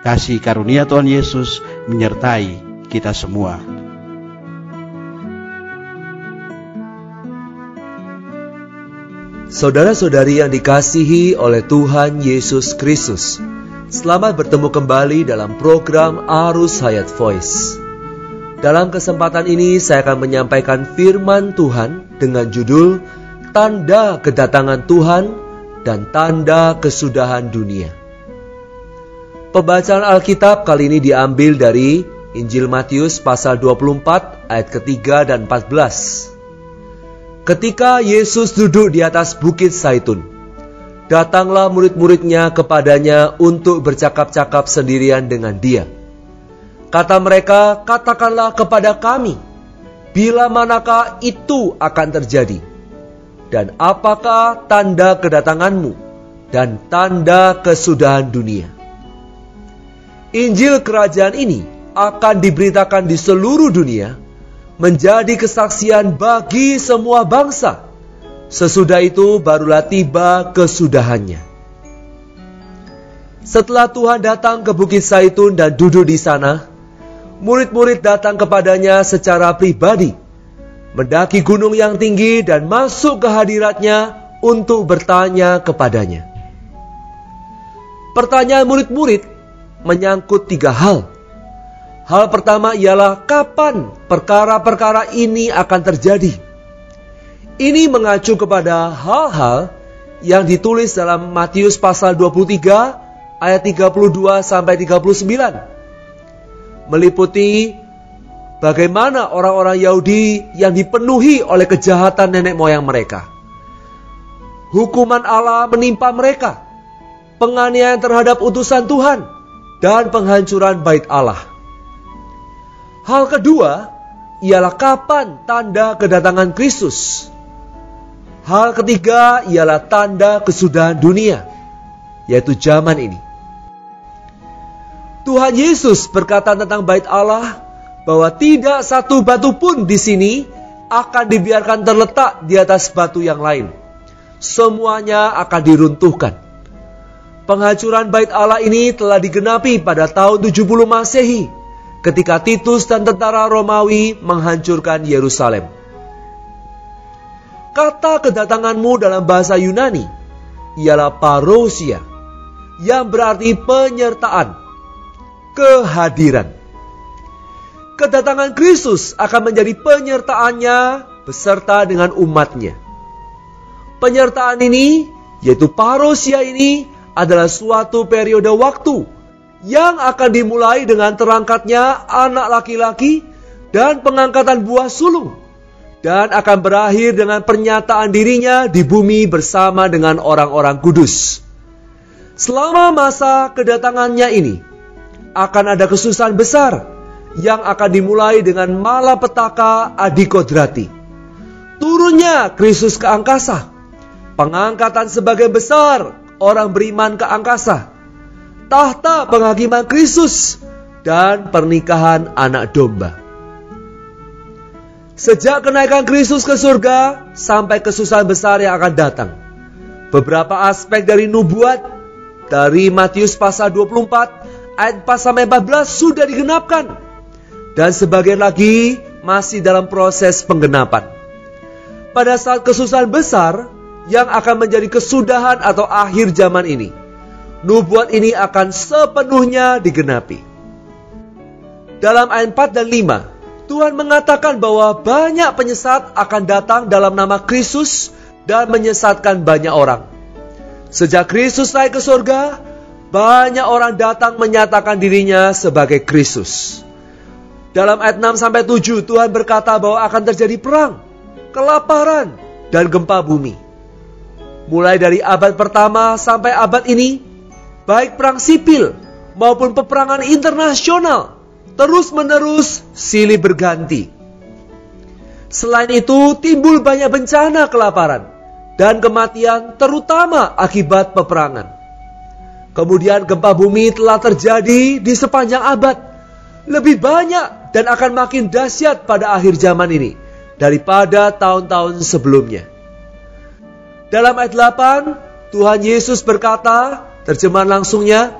Kasih karunia Tuhan Yesus menyertai kita semua. Saudara-saudari yang dikasihi oleh Tuhan Yesus Kristus, selamat bertemu kembali dalam program Arus Hayat Voice. Dalam kesempatan ini saya akan menyampaikan firman Tuhan dengan judul Tanda Kedatangan Tuhan dan Tanda Kesudahan Dunia. Pembacaan Alkitab kali ini diambil dari Injil Matius pasal 24 ayat ketiga dan 14. Ketika Yesus duduk di atas bukit Saitun, datanglah murid-muridnya kepadanya untuk bercakap-cakap sendirian dengan dia. Kata mereka, katakanlah kepada kami, bila manakah itu akan terjadi? Dan apakah tanda kedatanganmu dan tanda kesudahan dunia? Injil kerajaan ini akan diberitakan di seluruh dunia, menjadi kesaksian bagi semua bangsa. Sesudah itu barulah tiba kesudahannya. Setelah Tuhan datang ke Bukit Saitun dan duduk di sana, murid-murid datang kepadanya secara pribadi, mendaki gunung yang tinggi dan masuk ke hadiratnya untuk bertanya kepadanya. Pertanyaan murid-murid menyangkut tiga hal. Hal pertama ialah kapan perkara-perkara ini akan terjadi. Ini mengacu kepada hal-hal yang ditulis dalam Matius pasal 23 ayat 32 sampai 39. Meliputi bagaimana orang-orang Yahudi yang dipenuhi oleh kejahatan nenek moyang mereka. Hukuman Allah menimpa mereka. Penganiayaan terhadap utusan Tuhan dan penghancuran bait Allah. Hal kedua ialah kapan tanda kedatangan Kristus. Hal ketiga ialah tanda kesudahan dunia, yaitu zaman ini. Tuhan Yesus berkata tentang bait Allah bahwa tidak satu batu pun di sini akan dibiarkan terletak di atas batu yang lain. Semuanya akan diruntuhkan. Penghancuran bait Allah ini telah digenapi pada tahun 70 Masehi ketika Titus dan tentara Romawi menghancurkan Yerusalem. Kata kedatanganmu dalam bahasa Yunani ialah parousia yang berarti penyertaan, kehadiran. Kedatangan Kristus akan menjadi penyertaannya beserta dengan umatnya. Penyertaan ini, yaitu parousia ini, adalah suatu periode waktu yang akan dimulai dengan terangkatnya anak laki-laki dan pengangkatan buah sulung dan akan berakhir dengan pernyataan dirinya di bumi bersama dengan orang-orang kudus. Selama masa kedatangannya ini akan ada kesusahan besar yang akan dimulai dengan malapetaka adikodrati. Turunnya Kristus ke angkasa, pengangkatan sebagai besar orang beriman ke angkasa, tahta penghakiman Kristus, dan pernikahan anak domba. Sejak kenaikan Kristus ke surga sampai kesusahan besar yang akan datang. Beberapa aspek dari nubuat dari Matius pasal 24 ayat 4 sampai 14 sudah digenapkan. Dan sebagian lagi masih dalam proses penggenapan. Pada saat kesusahan besar yang akan menjadi kesudahan atau akhir zaman ini nubuat ini akan sepenuhnya digenapi. Dalam ayat 4 dan 5, Tuhan mengatakan bahwa banyak penyesat akan datang dalam nama Kristus dan menyesatkan banyak orang. Sejak Kristus naik ke surga, banyak orang datang menyatakan dirinya sebagai Kristus. Dalam ayat 6 sampai 7 Tuhan berkata bahwa akan terjadi perang, kelaparan, dan gempa bumi. Mulai dari abad pertama sampai abad ini, baik perang sipil maupun peperangan internasional terus-menerus silih berganti. Selain itu, timbul banyak bencana kelaparan dan kematian terutama akibat peperangan. Kemudian gempa bumi telah terjadi di sepanjang abad. Lebih banyak dan akan makin dahsyat pada akhir zaman ini daripada tahun-tahun sebelumnya. Dalam ayat 8, Tuhan Yesus berkata, terjemahan langsungnya,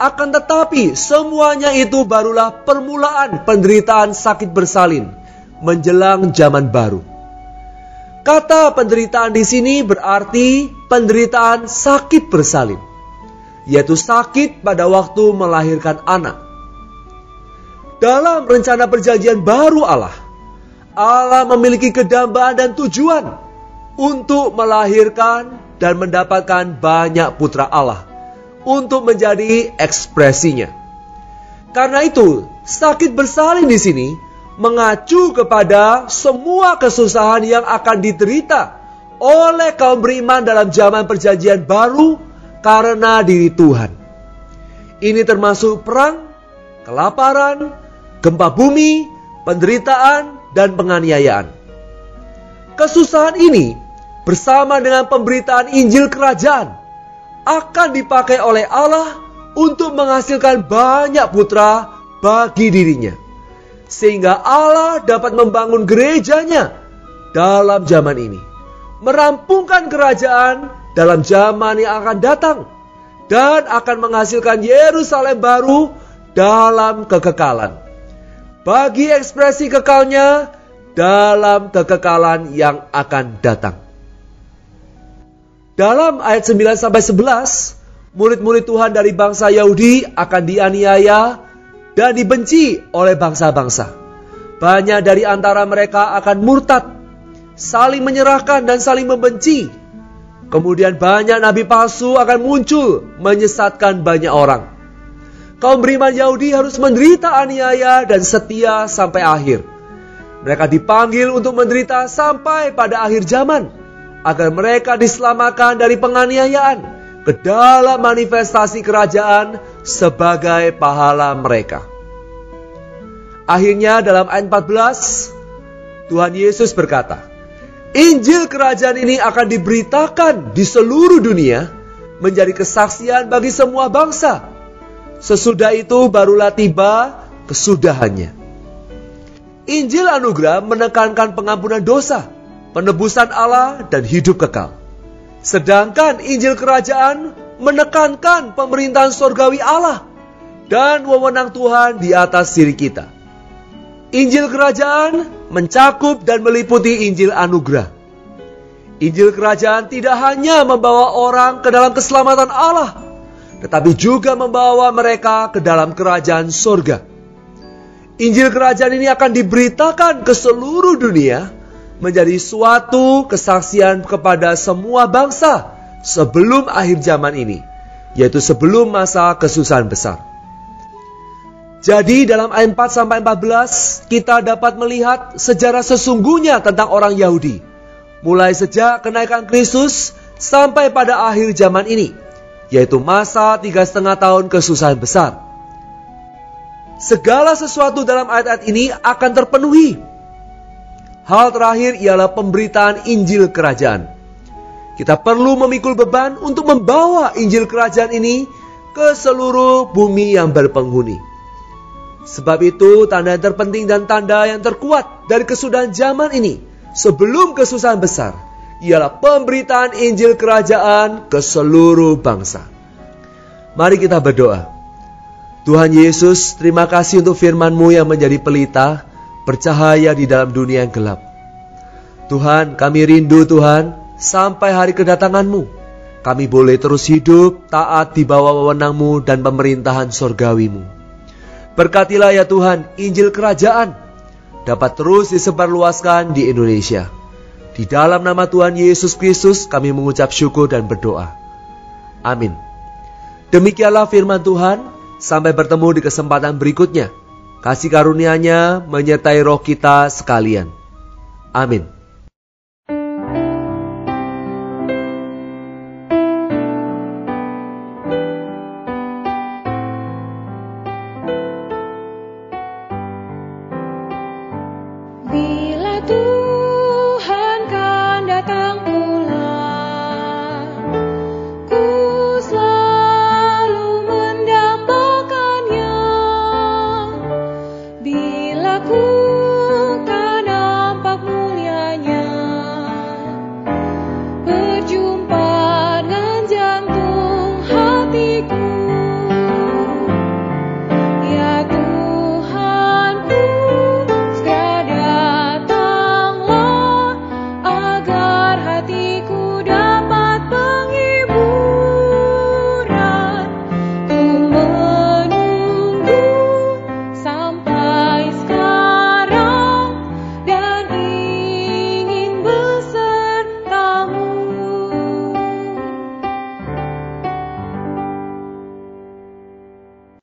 akan tetapi semuanya itu barulah permulaan penderitaan sakit bersalin menjelang zaman baru. Kata penderitaan di sini berarti penderitaan sakit bersalin, yaitu sakit pada waktu melahirkan anak. Dalam rencana perjanjian baru Allah, Allah memiliki kedambaan dan tujuan untuk melahirkan dan mendapatkan banyak putra Allah untuk menjadi ekspresinya. Karena itu, sakit bersalin di sini mengacu kepada semua kesusahan yang akan diterita oleh kaum beriman dalam zaman perjanjian baru karena diri Tuhan. Ini termasuk perang, kelaparan, gempa bumi, penderitaan, dan penganiayaan. Kesusahan ini bersama dengan pemberitaan Injil Kerajaan akan dipakai oleh Allah untuk menghasilkan banyak putra bagi dirinya sehingga Allah dapat membangun gerejanya dalam zaman ini, merampungkan kerajaan dalam zaman yang akan datang, dan akan menghasilkan Yerusalem baru dalam kekekalan. Bagi ekspresi kekalnya dalam kekekalan yang akan datang. Dalam ayat 9 sampai 11, murid-murid Tuhan dari bangsa Yahudi akan dianiaya dan dibenci oleh bangsa-bangsa. Banyak dari antara mereka akan murtad, saling menyerahkan dan saling membenci. Kemudian banyak nabi palsu akan muncul menyesatkan banyak orang. Kaum beriman Yahudi harus menderita aniaya dan setia sampai akhir. Mereka dipanggil untuk menderita sampai pada akhir zaman agar mereka diselamatkan dari penganiayaan ke dalam manifestasi kerajaan sebagai pahala mereka. Akhirnya dalam ayat 14 Tuhan Yesus berkata, Injil kerajaan ini akan diberitakan di seluruh dunia menjadi kesaksian bagi semua bangsa. Sesudah itu barulah tiba kesudahannya. Injil anugerah menekankan pengampunan dosa, penebusan Allah dan hidup kekal. Sedangkan Injil kerajaan menekankan pemerintahan sorgawi Allah dan wewenang Tuhan di atas diri kita. Injil kerajaan mencakup dan meliputi Injil anugerah. Injil kerajaan tidak hanya membawa orang ke dalam keselamatan Allah, tetapi juga membawa mereka ke dalam kerajaan sorga. Injil kerajaan ini akan diberitakan ke seluruh dunia menjadi suatu kesaksian kepada semua bangsa sebelum akhir zaman ini, yaitu sebelum masa kesusahan besar. Jadi dalam ayat 4 sampai 14 kita dapat melihat sejarah sesungguhnya tentang orang Yahudi. Mulai sejak kenaikan Kristus sampai pada akhir zaman ini, yaitu masa tiga setengah tahun kesusahan besar. Segala sesuatu dalam ayat-ayat ini akan terpenuhi. Hal terakhir ialah pemberitaan Injil Kerajaan. Kita perlu memikul beban untuk membawa Injil Kerajaan ini ke seluruh bumi yang berpenghuni. Sebab itu, tanda yang terpenting dan tanda yang terkuat dari kesudahan zaman ini sebelum kesusahan besar ialah pemberitaan Injil Kerajaan ke seluruh bangsa. Mari kita berdoa. Tuhan Yesus, terima kasih untuk firman-Mu yang menjadi pelita, bercahaya di dalam dunia yang gelap. Tuhan, kami rindu Tuhan sampai hari kedatanganmu. Kami boleh terus hidup taat di bawah wewenangmu dan pemerintahan sorgawimu. Berkatilah ya Tuhan Injil Kerajaan dapat terus disebarluaskan di Indonesia. Di dalam nama Tuhan Yesus Kristus kami mengucap syukur dan berdoa. Amin. Demikianlah firman Tuhan. Sampai bertemu di kesempatan berikutnya. Kasih karunia-Nya menyertai roh kita sekalian. Amin. cool.